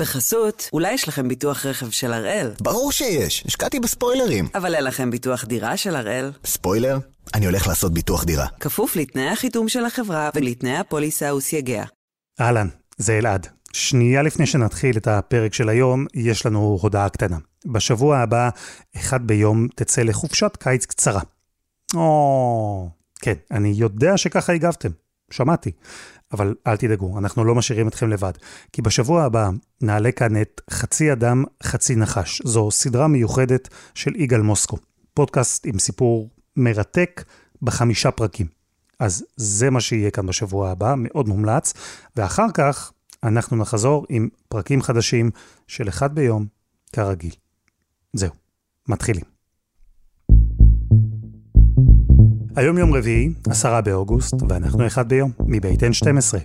בחסות, אולי יש לכם ביטוח רכב של הראל. ברור שיש, השקעתי בספוילרים. אבל אין לכם ביטוח דירה של הראל. ספוילר? אני הולך לעשות ביטוח דירה. כפוף לתנאי החיתום של החברה ולתנאי הפוליסה וסייגיה. אהלן, זה אלעד. שנייה לפני שנתחיל את הפרק של היום, יש לנו הודעה קטנה. בשבוע הבא, אחד ביום, תצא לחופשת קיץ קצרה. או... כן, אני יודע שככה הגבתם, שמעתי. אבל אל תדאגו, אנחנו לא משאירים אתכם לבד. כי בשבוע הבא נעלה כאן את חצי אדם, חצי נחש. זו סדרה מיוחדת של יגאל מוסקו. פודקאסט עם סיפור מרתק בחמישה פרקים. אז זה מה שיהיה כאן בשבוע הבא, מאוד מומלץ. ואחר כך אנחנו נחזור עם פרקים חדשים של אחד ביום, כרגיל. זהו, מתחילים. היום יום רביעי, עשרה באוגוסט, ואנחנו אחד ביום, מבית N12.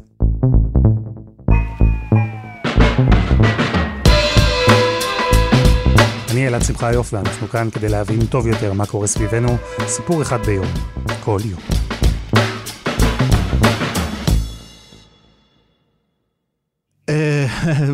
אני אלעד שמחיוף, ואנחנו כאן כדי להבין טוב יותר מה קורה סביבנו, סיפור אחד ביום, כל יום.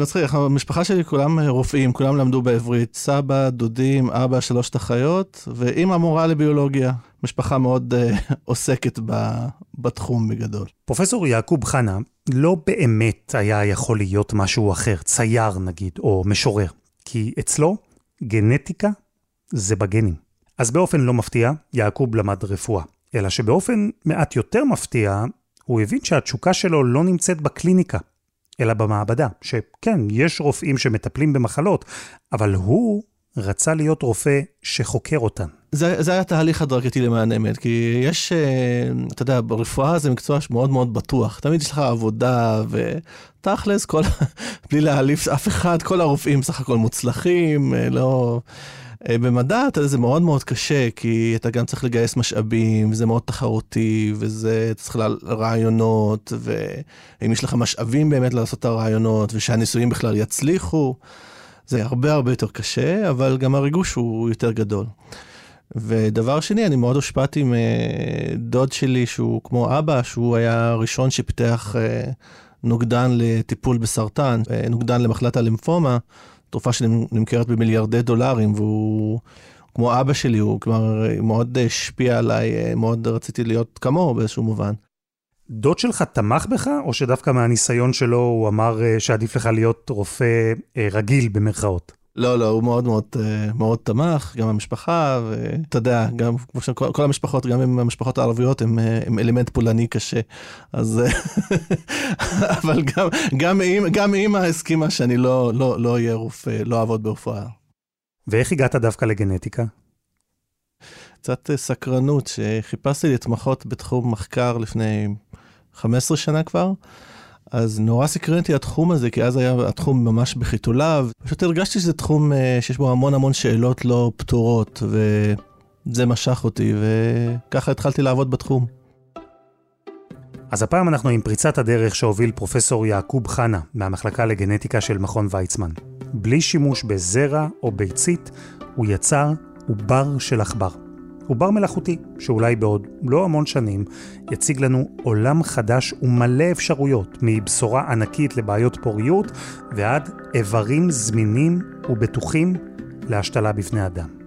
מצחיק, המשפחה שלי כולם רופאים, כולם למדו בעברית, סבא, דודים, אבא, שלושת אחיות, ואימא מורה לביולוגיה. משפחה מאוד uh, עוסקת ב, בתחום בגדול. פרופסור יעקוב חנה לא באמת היה יכול להיות משהו אחר, צייר נגיד, או משורר, כי אצלו גנטיקה זה בגנים. אז באופן לא מפתיע, יעקוב למד רפואה, אלא שבאופן מעט יותר מפתיע, הוא הבין שהתשוקה שלו לא נמצאת בקליניקה, אלא במעבדה, שכן, יש רופאים שמטפלים במחלות, אבל הוא רצה להיות רופא שחוקר אותן. זה, זה היה תהליך הדרגתי למען אמת, כי יש, אה, אתה יודע, ברפואה זה מקצוע מאוד מאוד בטוח. תמיד יש לך עבודה, ותכלס, כל, בלי להעליף אף אחד, כל הרופאים סך הכל מוצלחים, אה, לא... אה, במדע אתה זה מאוד מאוד קשה, כי אתה גם צריך לגייס משאבים, וזה מאוד תחרותי, וזה, צריך רעיונות, ואם יש לך משאבים באמת לעשות את הרעיונות, ושהניסויים בכלל יצליחו, זה הרבה הרבה יותר קשה, אבל גם הריגוש הוא יותר גדול. ודבר שני, אני מאוד הושפעתי מדוד שלי, שהוא כמו אבא, שהוא היה הראשון שפיתח אה, נוגדן לטיפול בסרטן, אה, נוגדן למחלת הלימפומה, תרופה שנמכרת במיליארדי דולרים, והוא כמו אבא שלי, הוא כלומר מאוד השפיע עליי, אה, מאוד רציתי להיות כמוהו באיזשהו מובן. דוד שלך תמך בך, או שדווקא מהניסיון שלו הוא אמר שעדיף לך להיות רופא רגיל במרכאות? לא, לא, הוא מאוד מאוד מאוד תמך, גם המשפחה, ואתה יודע, גם כמו שכל כל המשפחות, גם עם המשפחות הערביות, הם, הם אלמנט פולני קשה. אז, אבל גם, גם, גם אימא הסכימה שאני לא, לא, לא אהיה רופא, לא אעבוד ברפואה. ואיך הגעת דווקא לגנטיקה? קצת סקרנות, שחיפשתי להתמחות בתחום מחקר לפני 15 שנה כבר. אז נורא סקרן אותי התחום הזה, כי אז היה התחום ממש בחיתוליו. פשוט הרגשתי שזה תחום אה, שיש בו המון המון שאלות לא פתורות, וזה משך אותי, וככה התחלתי לעבוד בתחום. אז הפעם אנחנו עם פריצת הדרך שהוביל פרופסור יעקוב חנה מהמחלקה לגנטיקה של מכון ויצמן. בלי שימוש בזרע או ביצית, הוא יצר עובר של עכבר. עובר מלאכותי, שאולי בעוד לא המון שנים יציג לנו עולם חדש ומלא אפשרויות, מבשורה ענקית לבעיות פוריות ועד איברים זמינים ובטוחים להשתלה בבני אדם.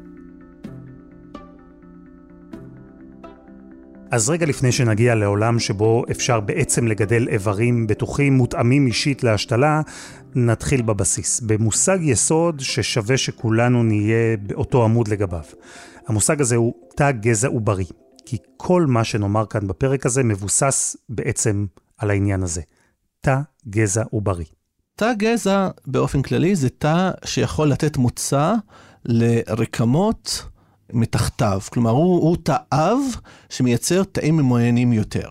אז רגע לפני שנגיע לעולם שבו אפשר בעצם לגדל איברים בטוחים מותאמים אישית להשתלה, נתחיל בבסיס, במושג יסוד ששווה שכולנו נהיה באותו עמוד לגביו. המושג הזה הוא תא גזע עוברי, כי כל מה שנאמר כאן בפרק הזה מבוסס בעצם על העניין הזה. תא גזע עוברי. תא גזע באופן כללי זה תא שיכול לתת מוצא לרקמות מתחתיו. כלומר, הוא, הוא תא אב שמייצר תאים ממוינים יותר.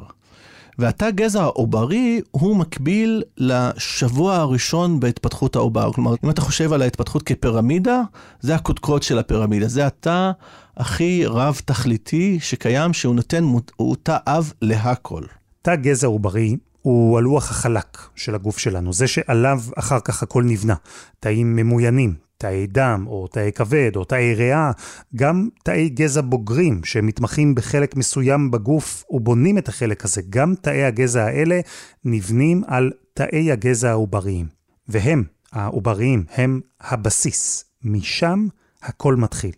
והתא גזע העוברי הוא מקביל לשבוע הראשון בהתפתחות העובר. כלומר, אם אתה חושב על ההתפתחות כפירמידה, זה הקודקוד של הפירמידה. זה התא הכי רב-תכליתי שקיים, שהוא נותן, הוא תא אב להכל. תא גזע עוברי הוא הלוח החלק של הגוף שלנו, זה שעליו אחר כך הכל נבנה. תאים ממוינים, תאי דם, או תאי כבד, או תאי ריאה, גם תאי גזע בוגרים שמתמחים בחלק מסוים בגוף ובונים את החלק הזה. גם תאי הגזע האלה נבנים על תאי הגזע העובריים. והם, העובריים הם הבסיס, משם הכל מתחיל.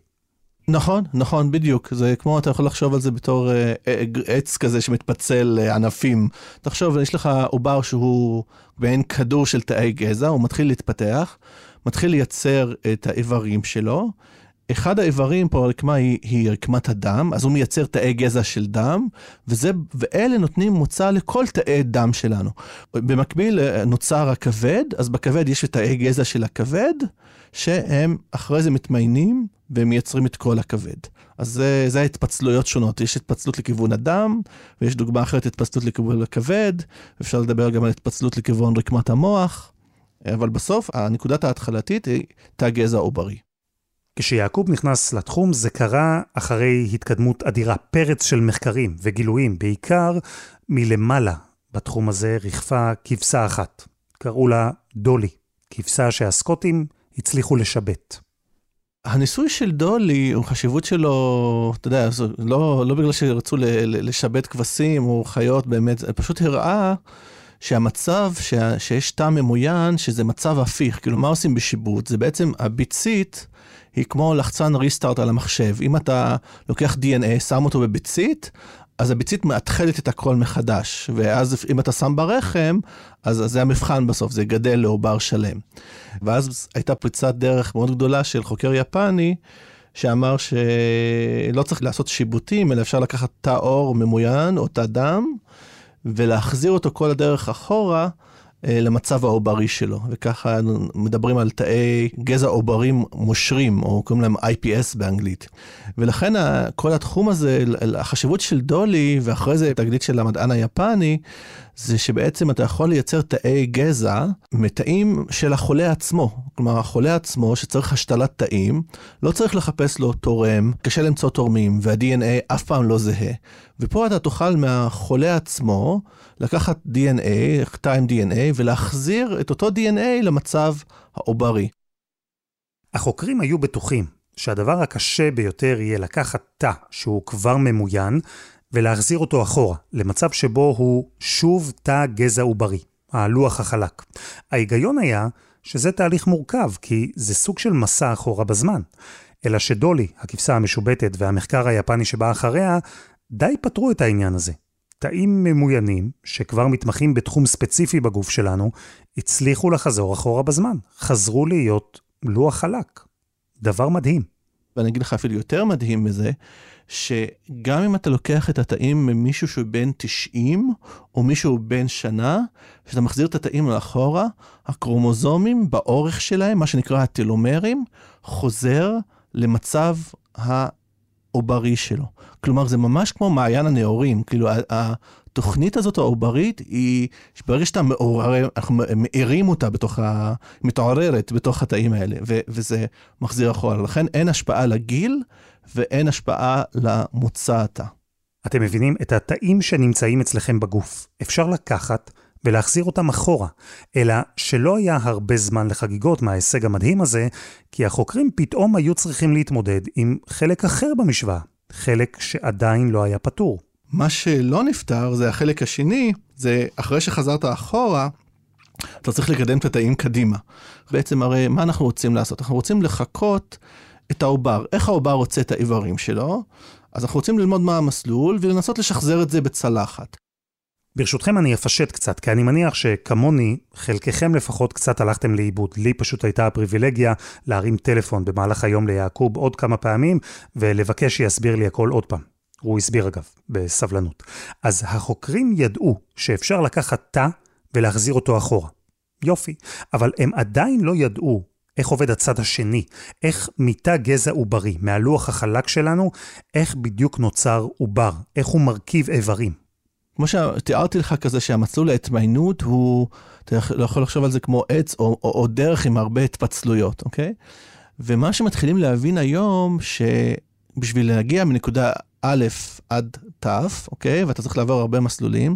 נכון, נכון, בדיוק. זה כמו, אתה יכול לחשוב על זה בתור אה, אה, עץ כזה שמתפצל לענפים. תחשוב, יש לך עובר שהוא מעין כדור של תאי גזע, הוא מתחיל להתפתח, מתחיל לייצר את האיברים שלו. אחד האיברים פה, הרקמה היא, היא רקמת הדם, אז הוא מייצר תאי גזע של דם, וזה, ואלה נותנים מוצא לכל תאי דם שלנו. במקביל אה, נוצר הכבד, אז בכבד יש את תאי גזע של הכבד, שהם אחרי זה מתמיינים ומייצרים את כל הכבד. אז זה, זה התפצלויות שונות, יש התפצלות לכיוון הדם, ויש דוגמה אחרת התפצלות לכיוון הכבד, אפשר לדבר גם על התפצלות לכיוון רקמת המוח, אבל בסוף הנקודת ההתחלתית היא תא גזע עוברי. כשיעקוב נכנס לתחום זה קרה אחרי התקדמות אדירה, פרץ של מחקרים וגילויים, בעיקר מלמעלה בתחום הזה ריחפה כבשה אחת. קראו לה דולי, כבשה שהסקוטים הצליחו לשבת. הניסוי של דולי, החשיבות שלו, אתה יודע, לא, לא בגלל שרצו לשבת כבשים או חיות באמת, פשוט הראה שהמצב, ש, שיש תא ממוין, שזה מצב הפיך. כאילו, מה עושים בשיבוט? זה בעצם הביצית היא כמו לחצן ריסטארט על המחשב. אם אתה לוקח DNA, שם אותו בביצית, אז הביצית מאתחלת את הכל מחדש, ואז אם אתה שם ברחם, אז, אז זה המבחן בסוף, זה גדל לעובר שלם. ואז הייתה פריצת דרך מאוד גדולה של חוקר יפני, שאמר שלא צריך לעשות שיבוטים, אלא אפשר לקחת תא עור ממוין או תא דם, ולהחזיר אותו כל הדרך אחורה אה, למצב העוברי שלו, וככה מדברים על תאי גזע עוברים מושרים, או קוראים להם IPS באנגלית. ולכן כל התחום הזה, החשיבות של דולי, ואחרי זה תגלית של המדען היפני, זה שבעצם אתה יכול לייצר תאי גזע מתאים של החולה עצמו. כלומר, החולה עצמו שצריך השתלת תאים, לא צריך לחפש לו תורם, קשה למצוא תורמים, וה-DNA אף פעם לא זהה. ופה אתה תוכל מהחולה עצמו לקחת DNA, תא עם DNA, ולהחזיר את אותו DNA למצב העוברי. החוקרים היו בטוחים שהדבר הקשה ביותר יהיה לקחת תא שהוא כבר ממוין, ולהחזיר אותו אחורה, למצב שבו הוא שוב תא גזע עוברי, הלוח החלק. ההיגיון היה שזה תהליך מורכב, כי זה סוג של מסע אחורה בזמן. אלא שדולי, הכבשה המשובטת והמחקר היפני שבא אחריה, די פתרו את העניין הזה. תאים ממוינים, שכבר מתמחים בתחום ספציפי בגוף שלנו, הצליחו לחזור אחורה בזמן. חזרו להיות לוח חלק. דבר מדהים. ואני אגיד לך אפילו יותר מדהים מזה, שגם אם אתה לוקח את התאים ממישהו שהוא בן 90, או מישהו בן שנה, כשאתה מחזיר את התאים לאחורה, הקרומוזומים באורך שלהם, מה שנקרא הטלומרים, חוזר למצב העוברי שלו. כלומר, זה ממש כמו מעיין הנאורים, כאילו, התוכנית הזאת העוברית היא, ברגע שאתה מעורר, אנחנו מאירים אותה בתוך ה... מתעוררת בתוך התאים האלה, ו, וזה מחזיר אחורה. לכן אין השפעה לגיל ואין השפעה למוצא התא. אתם מבינים? את התאים שנמצאים אצלכם בגוף אפשר לקחת ולהחזיר אותם אחורה, אלא שלא היה הרבה זמן לחגיגות מההישג המדהים הזה, כי החוקרים פתאום היו צריכים להתמודד עם חלק אחר במשוואה, חלק שעדיין לא היה פתור. מה שלא נפתר זה החלק השני, זה אחרי שחזרת אחורה, אתה צריך לקדם את התאים קדימה. בעצם הרי מה אנחנו רוצים לעשות? אנחנו רוצים לחכות את העובר, איך העובר רוצה את האיברים שלו, אז אנחנו רוצים ללמוד מה המסלול ולנסות לשחזר את זה בצלחת. ברשותכם אני אפשט קצת, כי אני מניח שכמוני, חלקכם לפחות קצת הלכתם לאיבוד. לי פשוט הייתה הפריבילגיה להרים טלפון במהלך היום ליעקוב עוד כמה פעמים, ולבקש שיסביר לי הכל עוד פעם. הוא הסביר אגב, בסבלנות. אז החוקרים ידעו שאפשר לקחת תא ולהחזיר אותו אחורה. יופי, אבל הם עדיין לא ידעו איך עובד הצד השני, איך מתא גזע עוברי, מהלוח החלק שלנו, איך בדיוק נוצר עובר, איך הוא מרכיב איברים. כמו שתיארתי לך כזה שהמסלול ההתמיינות הוא, אתה לא יכול לחשוב על זה כמו עץ או, או, או דרך עם הרבה התפצלויות, אוקיי? ומה שמתחילים להבין היום, שבשביל להגיע מנקודה א' עד ת', אוקיי? ואתה צריך לעבור הרבה מסלולים,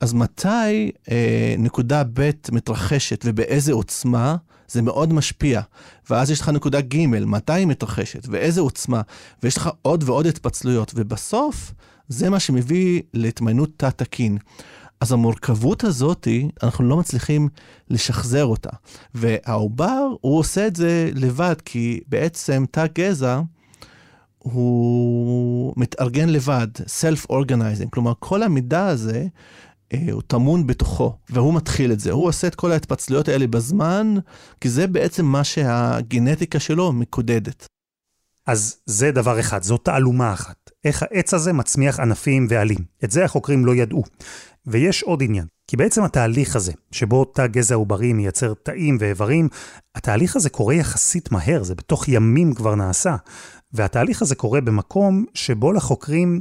אז מתי אה, נקודה ב' מתרחשת ובאיזה עוצמה, זה מאוד משפיע. ואז יש לך נקודה ג', מתי היא מתרחשת ואיזה עוצמה, ויש לך עוד ועוד התפצלויות, ובסוף זה מה שמביא להתמיינות תת-תקין. אז המורכבות הזאת, אנחנו לא מצליחים לשחזר אותה. והעובר, הוא עושה את זה לבד, כי בעצם תא גזע, הוא מתארגן לבד, self-organizing, כלומר כל המידע הזה הוא טמון בתוכו, והוא מתחיל את זה. הוא עושה את כל ההתפצלויות האלה בזמן, כי זה בעצם מה שהגנטיקה שלו מקודדת. אז זה דבר אחד, זו תעלומה אחת. איך העץ הזה מצמיח ענפים ועלים. את זה החוקרים לא ידעו. ויש עוד עניין, כי בעצם התהליך הזה, שבו תא גזע עוברי מייצר תאים ואיברים, התהליך הזה קורה יחסית מהר, זה בתוך ימים כבר נעשה. והתהליך הזה קורה במקום שבו לחוקרים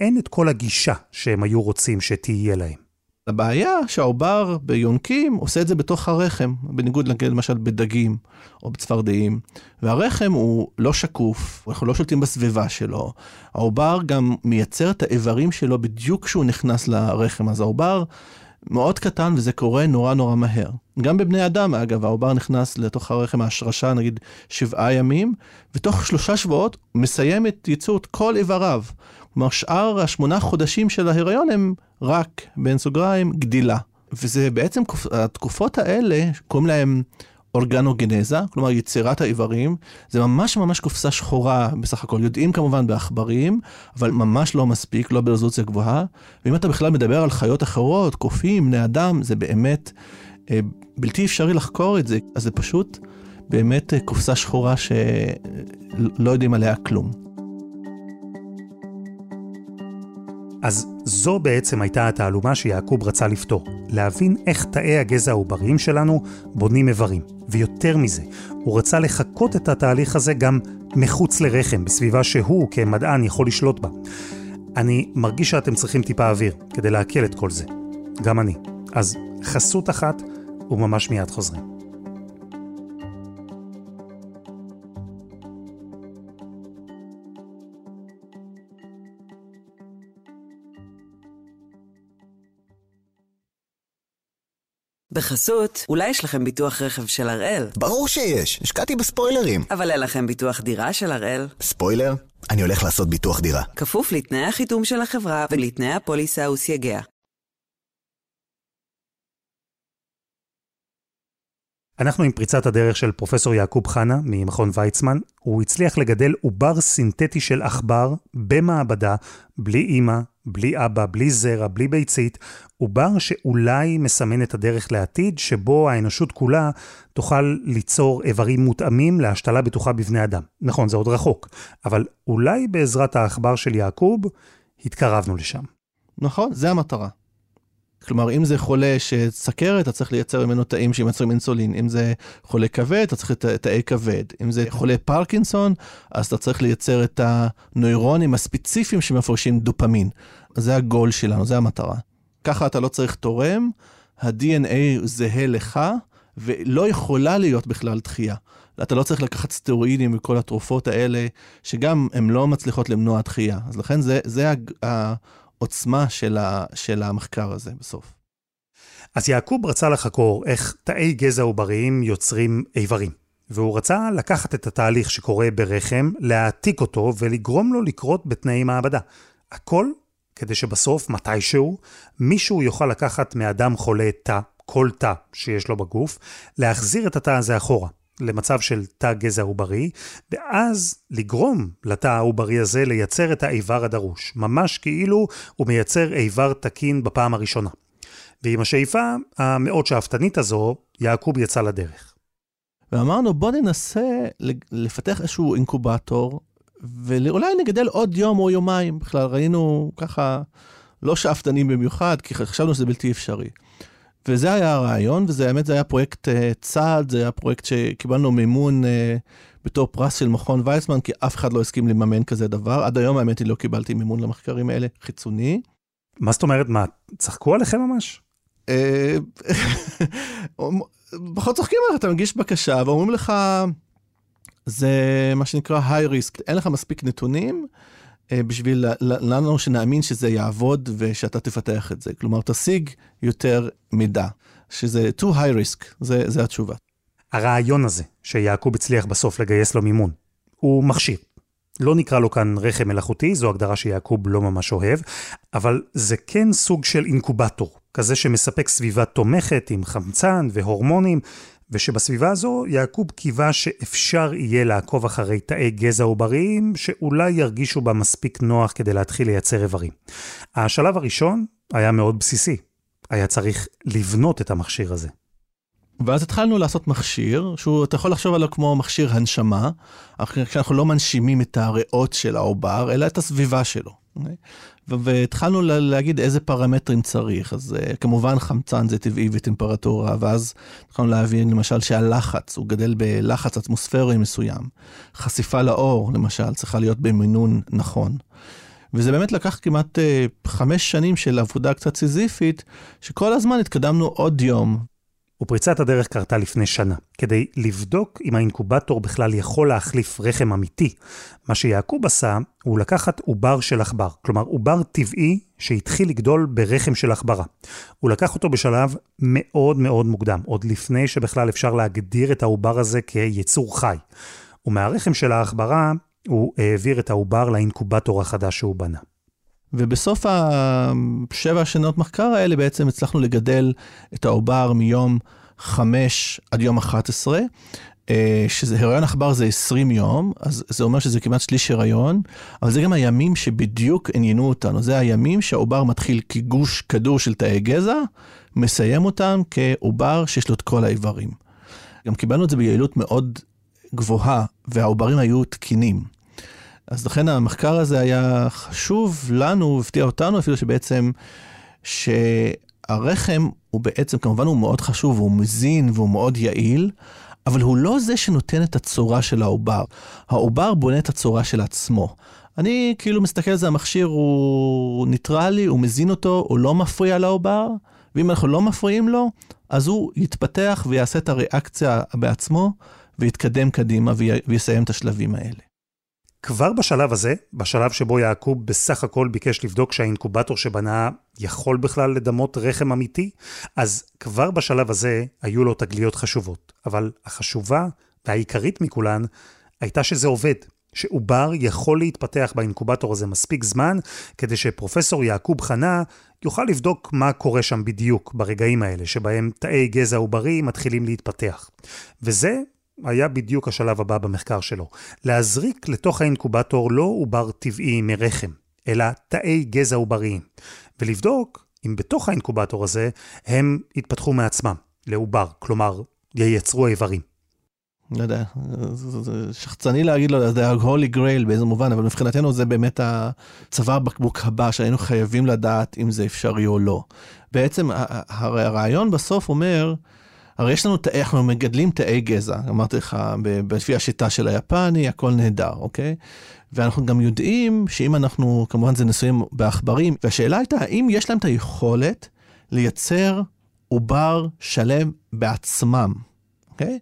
אין את כל הגישה שהם היו רוצים שתהיה להם. הבעיה שהעובר ביונקים עושה את זה בתוך הרחם, בניגוד למשל בדגים או בצפרדעים. והרחם הוא לא שקוף, אנחנו לא שולטים בסביבה שלו. העובר גם מייצר את האיברים שלו בדיוק כשהוא נכנס לרחם, אז העובר מאוד קטן וזה קורה נורא נורא מהר. גם בבני אדם, אגב, העובר נכנס לתוך הרחם ההשרשה, נגיד, שבעה ימים, ותוך שלושה שבועות מסיים את ייצור כל איבריו. כלומר, שאר השמונה חודשים של ההיריון הם רק, בין סוגריים, גדילה. וזה בעצם, התקופות האלה, קוראים להם אורגנוגנזה, כלומר יצירת האיברים, זה ממש ממש קופסה שחורה בסך הכל. יודעים כמובן בעכברים, אבל ממש לא מספיק, לא ברזולוציה גבוהה. ואם אתה בכלל מדבר על חיות אחרות, קופים, בני אדם, זה באמת אה, בלתי אפשרי לחקור את זה. אז זה פשוט באמת אה, קופסה שחורה שלא יודעים עליה כלום. אז זו בעצם הייתה התעלומה שיעקוב רצה לפתור, להבין איך תאי הגזע העובריים שלנו בונים איברים. ויותר מזה, הוא רצה לחקות את התהליך הזה גם מחוץ לרחם, בסביבה שהוא כמדען יכול לשלוט בה. אני מרגיש שאתם צריכים טיפה אוויר כדי לעכל את כל זה. גם אני. אז חסות אחת וממש מיד חוזרים. בחסות, אולי יש לכם ביטוח רכב של הראל. ברור שיש, השקעתי בספוילרים. אבל אין לכם ביטוח דירה של הראל. ספוילר? אני הולך לעשות ביטוח דירה. כפוף לתנאי החיתום של החברה ולתנאי הפוליסה וסייגיה. אנחנו עם פריצת הדרך של פרופסור יעקוב חנה ממכון ויצמן. הוא הצליח לגדל עובר סינתטי של עכבר במעבדה, בלי אימא, בלי אבא, בלי זרע, בלי ביצית, עובר שאולי מסמן את הדרך לעתיד שבו האנושות כולה תוכל ליצור איברים מותאמים להשתלה בטוחה בבני אדם. נכון, זה עוד רחוק, אבל אולי בעזרת העכבר של יעקוב התקרבנו לשם. נכון, זה המטרה. כלומר, אם זה חולה שסכרת, אתה צריך לייצר ממנו תאים שימצרים אינסולין. אם זה חולה כבד, אתה צריך את תאי כבד. אם זה חולה פרקינסון, אז אתה צריך לייצר את הנוירונים הספציפיים שמפרשים דופמין. זה הגול שלנו, זה המטרה. ככה אתה לא צריך תורם, ה-DNA זהה לך, ולא יכולה להיות בכלל דחייה. אתה לא צריך לקחת סטרואידים וכל התרופות האלה, שגם הן לא מצליחות למנוע דחייה. אז לכן זה, זה העוצמה של, ה, של המחקר הזה בסוף. אז יעקוב רצה לחקור איך תאי גזע עובריים יוצרים איברים. והוא רצה לקחת את התהליך שקורה ברחם, להעתיק אותו ולגרום לו לקרות בתנאי מעבדה. הכל כדי שבסוף, מתישהו, מישהו יוכל לקחת מאדם חולה תא, כל תא שיש לו בגוף, להחזיר את התא הזה אחורה, למצב של תא גזע עוברי, ואז לגרום לתא העוברי הזה לייצר את האיבר הדרוש, ממש כאילו הוא מייצר איבר תקין בפעם הראשונה. ועם השאיפה המאוד שאפתנית הזו, יעקוב יצא לדרך. ואמרנו בוא ננסה לפתח איזשהו אינקובטור ואולי נגדל עוד יום או יומיים. בכלל, ראינו ככה לא שאפתנים במיוחד, כי חשבנו שזה בלתי אפשרי. וזה היה הרעיון, וזה האמת, זה היה פרויקט uh, צעד, זה היה פרויקט שקיבלנו מימון uh, בתור פרס של מכון ויצמן, כי אף אחד לא הסכים לממן כזה דבר. עד היום, האמת היא, לא קיבלתי מימון למחקרים האלה, חיצוני. מה זאת אומרת, מה, צחקו עליכם ממש? אה, פחות צוחקים עליך, אתה מגיש בקשה ואומרים לך, זה מה שנקרא high risk, אין לך מספיק נתונים בשביל לנו שנאמין שזה יעבוד ושאתה תפתח את זה. כלומר, תשיג יותר מידע, שזה too high risk, זה, זה התשובה. הרעיון הזה שיעקוב הצליח בסוף לגייס לו מימון, הוא מכשיר. לא נקרא לו כאן רחם מלאכותי, זו הגדרה שיעקוב לא ממש אוהב, אבל זה כן סוג של אינקובטור. כזה שמספק סביבה תומכת עם חמצן והורמונים, ושבסביבה הזו יעקוב קיווה שאפשר יהיה לעקוב אחרי תאי גזע עובריים שאולי ירגישו בה מספיק נוח כדי להתחיל לייצר איברים. השלב הראשון היה מאוד בסיסי. היה צריך לבנות את המכשיר הזה. ואז התחלנו לעשות מכשיר, שהוא, אתה יכול לחשוב עליו כמו מכשיר הנשמה, כשאנחנו לא מנשימים את הריאות של העובר, אלא את הסביבה שלו. אוקיי? והתחלנו להגיד איזה פרמטרים צריך, אז uh, כמובן חמצן זה טבעי וטמפרטורה, ואז התחלנו להבין למשל שהלחץ, הוא גדל בלחץ אטמוספרי מסוים. חשיפה לאור, למשל, צריכה להיות במינון נכון. וזה באמת לקח כמעט uh, חמש שנים של עבודה קצת סיזיפית, שכל הזמן התקדמנו עוד יום ופריצת הדרך קרתה לפני שנה, כדי לבדוק אם האינקובטור בכלל יכול להחליף רחם אמיתי. מה שיעקוב עשה, הוא לקחת עובר של עכבר, כלומר עובר טבעי שהתחיל לגדול ברחם של עכברה. הוא לקח אותו בשלב מאוד מאוד מוקדם, עוד לפני שבכלל אפשר להגדיר את העובר הזה כיצור חי. ומהרחם של העכברה הוא העביר את העובר לאינקובטור החדש שהוא בנה. ובסוף השבע שנות מחקר האלה בעצם הצלחנו לגדל את העובר מיום 5 עד יום 11, אה, שזה הריון עכבר זה 20 יום, אז זה אומר שזה כמעט שליש הריון, אבל זה גם הימים שבדיוק עניינו אותנו, זה הימים שהעובר מתחיל כגוש כדור של תאי גזע, מסיים אותם כעובר שיש לו את כל האיברים. גם קיבלנו את זה ביעילות מאוד גבוהה, והעוברים היו תקינים. אז לכן המחקר הזה היה חשוב לנו, הפתיע אותנו אפילו שבעצם, שהרחם הוא בעצם, כמובן הוא מאוד חשוב, הוא מזין והוא מאוד יעיל, אבל הוא לא זה שנותן את הצורה של העובר. העובר בונה את הצורה של עצמו. אני כאילו מסתכל על זה, המכשיר הוא ניטרלי, הוא מזין אותו, הוא לא מפריע לעובר, ואם אנחנו לא מפריעים לו, אז הוא יתפתח ויעשה את הריאקציה בעצמו, ויתקדם קדימה ויסיים את השלבים האלה. כבר בשלב הזה, בשלב שבו יעקוב בסך הכל ביקש לבדוק שהאינקובטור שבנה יכול בכלל לדמות רחם אמיתי, אז כבר בשלב הזה היו לו תגליות חשובות. אבל החשובה והעיקרית מכולן הייתה שזה עובד. שעובר יכול להתפתח באינקובטור הזה מספיק זמן, כדי שפרופסור יעקוב חנה יוכל לבדוק מה קורה שם בדיוק ברגעים האלה, שבהם תאי גזע עוברי מתחילים להתפתח. וזה היה בדיוק השלב הבא במחקר שלו. להזריק לתוך האינקובטור לא עובר טבעי מרחם, אלא תאי גזע עובריים. ולבדוק אם בתוך האינקובטור הזה הם יתפתחו מעצמם לעובר, כלומר, ייצרו איברים. לא יודע, שחצני להגיד לו, זה ה-holy grail באיזה מובן, אבל מבחינתנו זה באמת הצוואר בקבוק הבא שהיינו חייבים לדעת אם זה אפשרי או לא. בעצם הרעיון בסוף אומר, הרי יש לנו, אנחנו מגדלים תאי גזע, אמרתי לך, לפי השיטה של היפני, הכל נהדר, אוקיי? ואנחנו גם יודעים שאם אנחנו, כמובן זה ניסויים בעכברים, והשאלה הייתה, האם יש להם את היכולת לייצר עובר שלם בעצמם, אוקיי?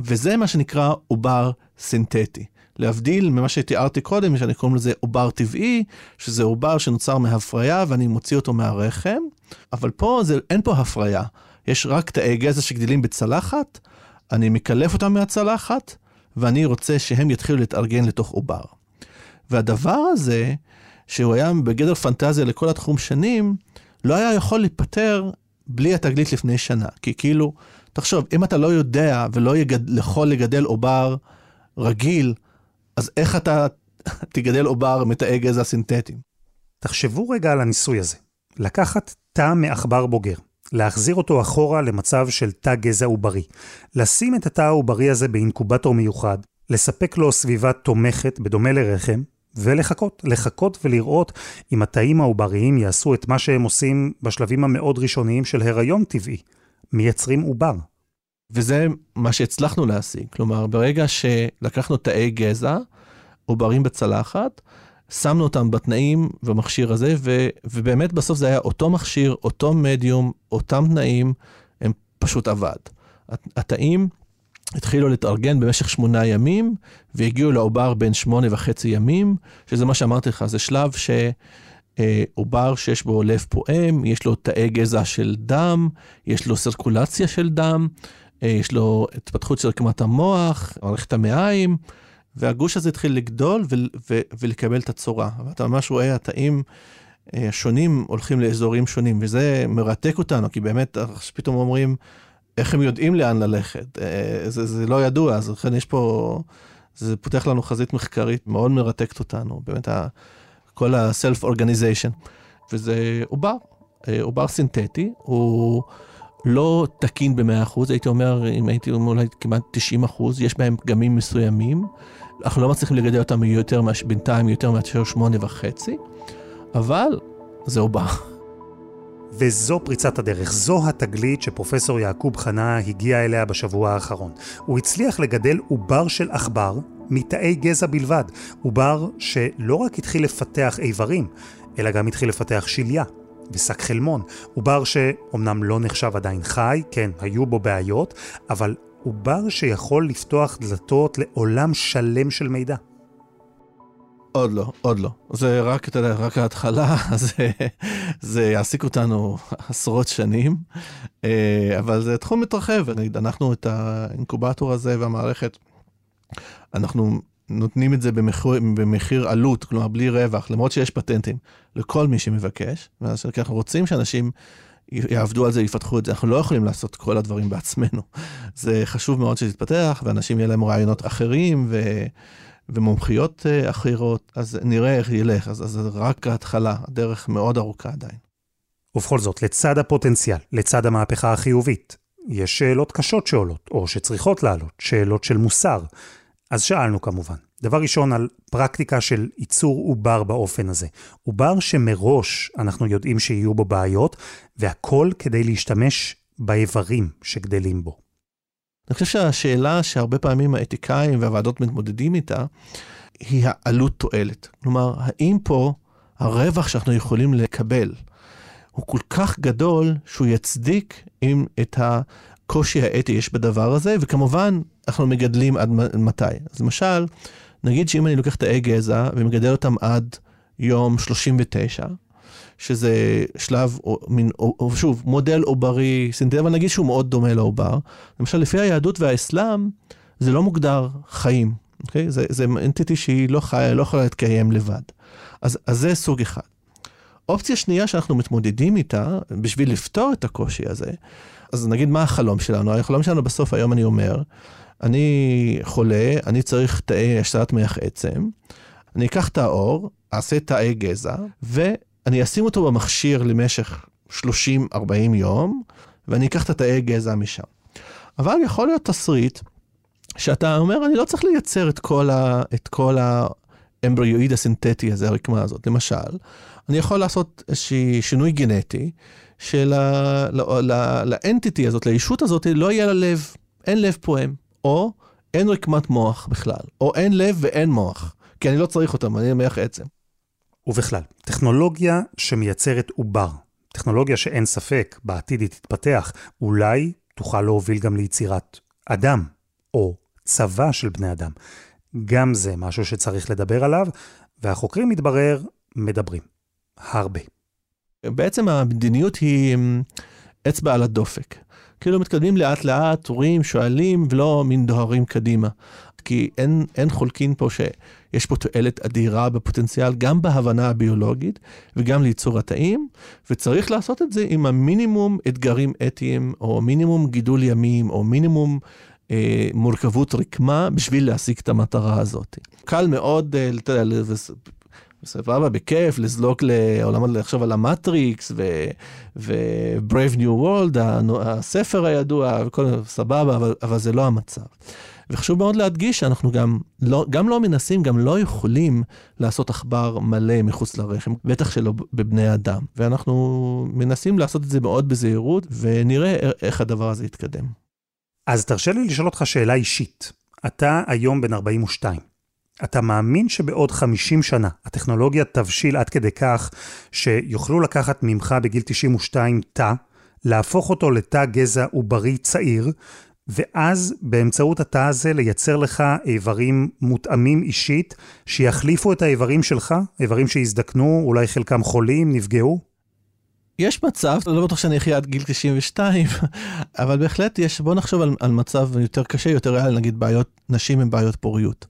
וזה מה שנקרא עובר סינתטי. להבדיל ממה שתיארתי קודם, שאני קוראים לזה עובר טבעי, שזה עובר שנוצר מהפריה ואני מוציא אותו מהרחם, אבל פה זה, אין פה הפריה. יש רק תאי גזע שגדלים בצלחת, אני מקלף אותם מהצלחת, ואני רוצה שהם יתחילו להתארגן לתוך עובר. והדבר הזה, שהוא היה בגדר פנטזיה לכל התחום שנים, לא היה יכול להיפטר בלי התגלית לפני שנה. כי כאילו, תחשוב, אם אתה לא יודע ולא יגד... יכול לגדל עובר רגיל, אז איך אתה תגדל עובר מתאי גזע סינתטיים? תחשבו רגע על הניסוי הזה. לקחת תא מעכבר בוגר, להחזיר אותו אחורה למצב של תא גזע עוברי. לשים את התא העוברי הזה באינקובטור מיוחד, לספק לו סביבה תומכת בדומה לרחם, ולחכות, לחכות ולראות אם התאים העובריים יעשו את מה שהם עושים בשלבים המאוד ראשוניים של הריון טבעי, מייצרים עובר. וזה מה שהצלחנו להשיג. כלומר, ברגע שלקחנו תאי גזע, עוברים בצלחת, שמנו אותם בתנאים במכשיר הזה, ו, ובאמת בסוף זה היה אותו מכשיר, אותו מדיום, אותם תנאים, הם פשוט עבד. התאים התחילו להתארגן במשך שמונה ימים, והגיעו לעובר בין שמונה וחצי ימים, שזה מה שאמרתי לך, זה שלב שעובר שיש בו לב פועם, יש לו תאי גזע של דם, יש לו סרקולציה של דם, אה, יש לו התפתחות של רקמת המוח, מערכת המעיים. והגוש הזה התחיל לגדול ו- ו- ולקבל את הצורה. ואתה ממש רואה התאים שונים הולכים לאזורים שונים, וזה מרתק אותנו, כי באמת, פתאום אומרים, איך הם יודעים לאן ללכת? זה, זה לא ידוע, אז לכן יש פה, זה פותח לנו חזית מחקרית מאוד מרתקת אותנו, באמת, ה, כל ה-self-organization, וזה עובר, עובר סינתטי, הוא... לא תקין ב-100%, הייתי אומר, אם הייתי אומר אולי כמעט 90%, יש בהם פגמים מסוימים. אנחנו לא מצליחים לגדל אותם יותר, בינתיים יותר מאשר שמונה וחצי, אבל זה עובר. וזו פריצת הדרך, זו התגלית שפרופסור יעקוב חנה הגיע אליה בשבוע האחרון. הוא הצליח לגדל עובר של עכבר מתאי גזע בלבד. עובר שלא רק התחיל לפתח איברים, אלא גם התחיל לפתח שליה. ושק חלמון. עובר שאומנם לא נחשב עדיין חי, כן, היו בו בעיות, אבל עובר שיכול לפתוח דלתות לעולם שלם של מידע. עוד לא, עוד לא. זה רק, אתה יודע, רק ההתחלה, זה, זה יעסיק אותנו עשרות שנים, אה, אבל זה תחום מתרחב. אנחנו את האינקובטור הזה והמערכת, אנחנו נותנים את זה במחיר, במחיר עלות, כלומר בלי רווח, למרות שיש פטנטים לכל מי שמבקש, כי אנחנו רוצים שאנשים יעבדו על זה, יפתחו את זה, אנחנו לא יכולים לעשות כל הדברים בעצמנו. זה חשוב מאוד שזה יתפתח, ואנשים יהיה להם רעיונות אחרים ו, ומומחיות אה, אחרות, אז נראה איך ילך, אז, אז רק ההתחלה, הדרך מאוד ארוכה עדיין. ובכל זאת, לצד הפוטנציאל, לצד המהפכה החיובית, יש שאלות קשות שעולות, או שצריכות לעלות, שאלות של מוסר. אז שאלנו כמובן. דבר ראשון, על פרקטיקה של ייצור עובר באופן הזה. עובר שמראש אנחנו יודעים שיהיו בו בעיות, והכל כדי להשתמש באיברים שגדלים בו. אני חושב שהשאלה שהרבה פעמים האתיקאים והוועדות מתמודדים איתה, היא העלות תועלת. כלומר, האם פה הרווח שאנחנו יכולים לקבל הוא כל כך גדול שהוא יצדיק אם את הקושי האתי יש בדבר הזה, וכמובן אנחנו מגדלים עד מתי. אז למשל, נגיד שאם אני לוקח את האי גזע ומגדל אותם עד יום 39, שזה שלב, או, מין, או, או שוב, מודל עוברי סינתטי, אבל נגיד שהוא מאוד דומה לעובר. למשל, לפי היהדות והאסלאם, זה לא מוגדר חיים, אוקיי? זה, זה אנטיטי שהיא לא חיה, לא יכולה להתקיים לבד. אז, אז זה סוג אחד. אופציה שנייה שאנחנו מתמודדים איתה, בשביל לפתור את הקושי הזה, אז נגיד מה החלום שלנו? החלום שלנו בסוף היום אני אומר, אני חולה, אני צריך תאי השתלת מח עצם, אני אקח את האור, אעשה תאי גזע, ואני אשים אותו במכשיר למשך 30-40 יום, ואני אקח את התאי גזע משם. אבל יכול להיות תסריט שאתה אומר, אני לא צריך לייצר את כל, ה, את כל האמבריואיד הסינתטי הזה, הרקמה הזאת. למשל, אני יכול לעשות איזשהי שינוי גנטי, שלאנטיטי הזאת, לישות הזאת, לא יהיה לה לב, אין לב פועם. או אין רקמת מוח בכלל, או אין לב ואין מוח, כי אני לא צריך אותם, אני מח עצם. ובכלל, טכנולוגיה שמייצרת עובר, טכנולוגיה שאין ספק, בעתיד היא תתפתח, אולי תוכל להוביל גם ליצירת אדם, או צבא של בני אדם. גם זה משהו שצריך לדבר עליו, והחוקרים, מתברר, מדברים. הרבה. בעצם המדיניות היא אמ, אצבע על הדופק. כאילו מתקדמים לאט לאט, רואים, שואלים, ולא מין דוהרים קדימה. כי אין, אין חולקין פה שיש פה תועלת אדירה בפוטנציאל, גם בהבנה הביולוגית וגם לייצור התאים, וצריך לעשות את זה עם המינימום אתגרים אתיים, או מינימום גידול ימים, או מינימום אה, מורכבות רקמה בשביל להשיג את המטרה הזאת. קל מאוד, אה, אתה יודע, סבבה, בכיף, לזלוג לעולם, לחשוב על המטריקס ו-Brave New World, הספר הידוע, וכל סבבה, אבל, אבל זה לא המצב. וחשוב מאוד להדגיש שאנחנו גם לא, גם לא מנסים, גם לא יכולים לעשות עכבר מלא מחוץ לרחם, בטח שלא בבני אדם. ואנחנו מנסים לעשות את זה מאוד בזהירות, ונראה איך הדבר הזה יתקדם. אז תרשה לי לשאול אותך שאלה אישית. אתה היום בן 42. אתה מאמין שבעוד 50 שנה הטכנולוגיה תבשיל עד כדי כך שיוכלו לקחת ממך בגיל 92 תא, להפוך אותו לתא גזע עוברי צעיר, ואז באמצעות התא הזה לייצר לך איברים מותאמים אישית, שיחליפו את האיברים שלך, איברים שהזדקנו, אולי חלקם חולים, נפגעו? יש מצב, לא בטוח שאני אחיה עד גיל 92, אבל בהחלט יש, בוא נחשוב על, על מצב יותר קשה, יותר ריאלי, נגיד בעיות, נשים עם בעיות פוריות.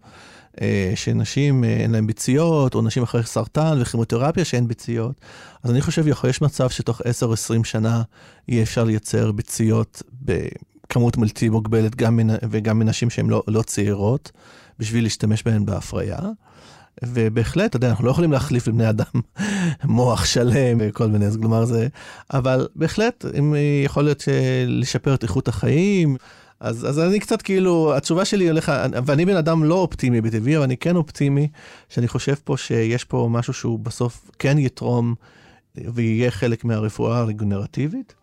אה, שנשים אה, אין להן ביציות, או נשים אחרי סרטן וכימותרפיה שאין ביציות. אז אני חושב, יכול, יש מצב שתוך 10-20 שנה יהיה אפשר לייצר ביציות בכמות בלתי מוגבלת גם מנ... וגם מנשים שהן לא, לא צעירות, בשביל להשתמש בהן בהפריה. ובהחלט, אתה יודע, אנחנו לא יכולים להחליף לבני אדם מוח שלם וכל מיני, אז כלומר זה, אבל בהחלט, אם יכול להיות לשפר את איכות החיים, אז, אז אני קצת כאילו, התשובה שלי אליך, ואני בן אדם לא אופטימי בטבעי, אבל אני כן אופטימי, שאני חושב פה שיש פה משהו שהוא בסוף כן יתרום ויהיה חלק מהרפואה הרגנרטיבית,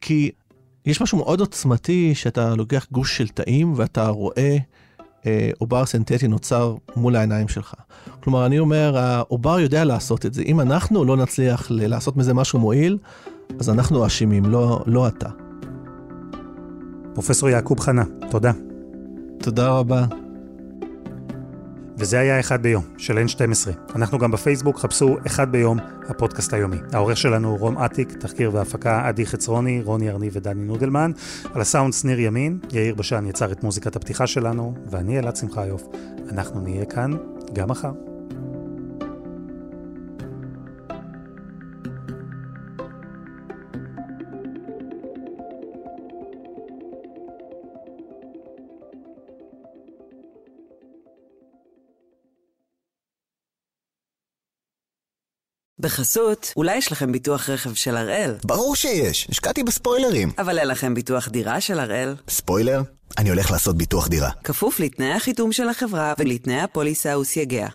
כי יש משהו מאוד עוצמתי שאתה לוקח גוש של תאים ואתה רואה אה, עובר סינתטי נוצר מול העיניים שלך. כלומר, אני אומר, העובר יודע לעשות את זה. אם אנחנו לא נצליח לעשות מזה משהו מועיל, אז אנחנו אשמים, לא, לא אתה. פרופסור יעקוב חנה, תודה. תודה רבה. וזה היה אחד ביום, של N12. אנחנו גם בפייסבוק, חפשו אחד ביום, הפודקאסט היומי. העורך שלנו הוא רום אטיק, תחקיר והפקה עדי חצרוני, רוני ארני ודני נודלמן. על הסאונד שניר ימין, יאיר בשן יצר את מוזיקת הפתיחה שלנו, ואני אלעד שמחיוף. אנחנו נהיה כאן גם מחר. בחסות, אולי יש לכם ביטוח רכב של הראל. ברור שיש, השקעתי בספוילרים. אבל אין לכם ביטוח דירה של הראל. ספוילר? אני הולך לעשות ביטוח דירה. כפוף לתנאי החיתום של החברה ולתנאי הפוליסה וסייגיה.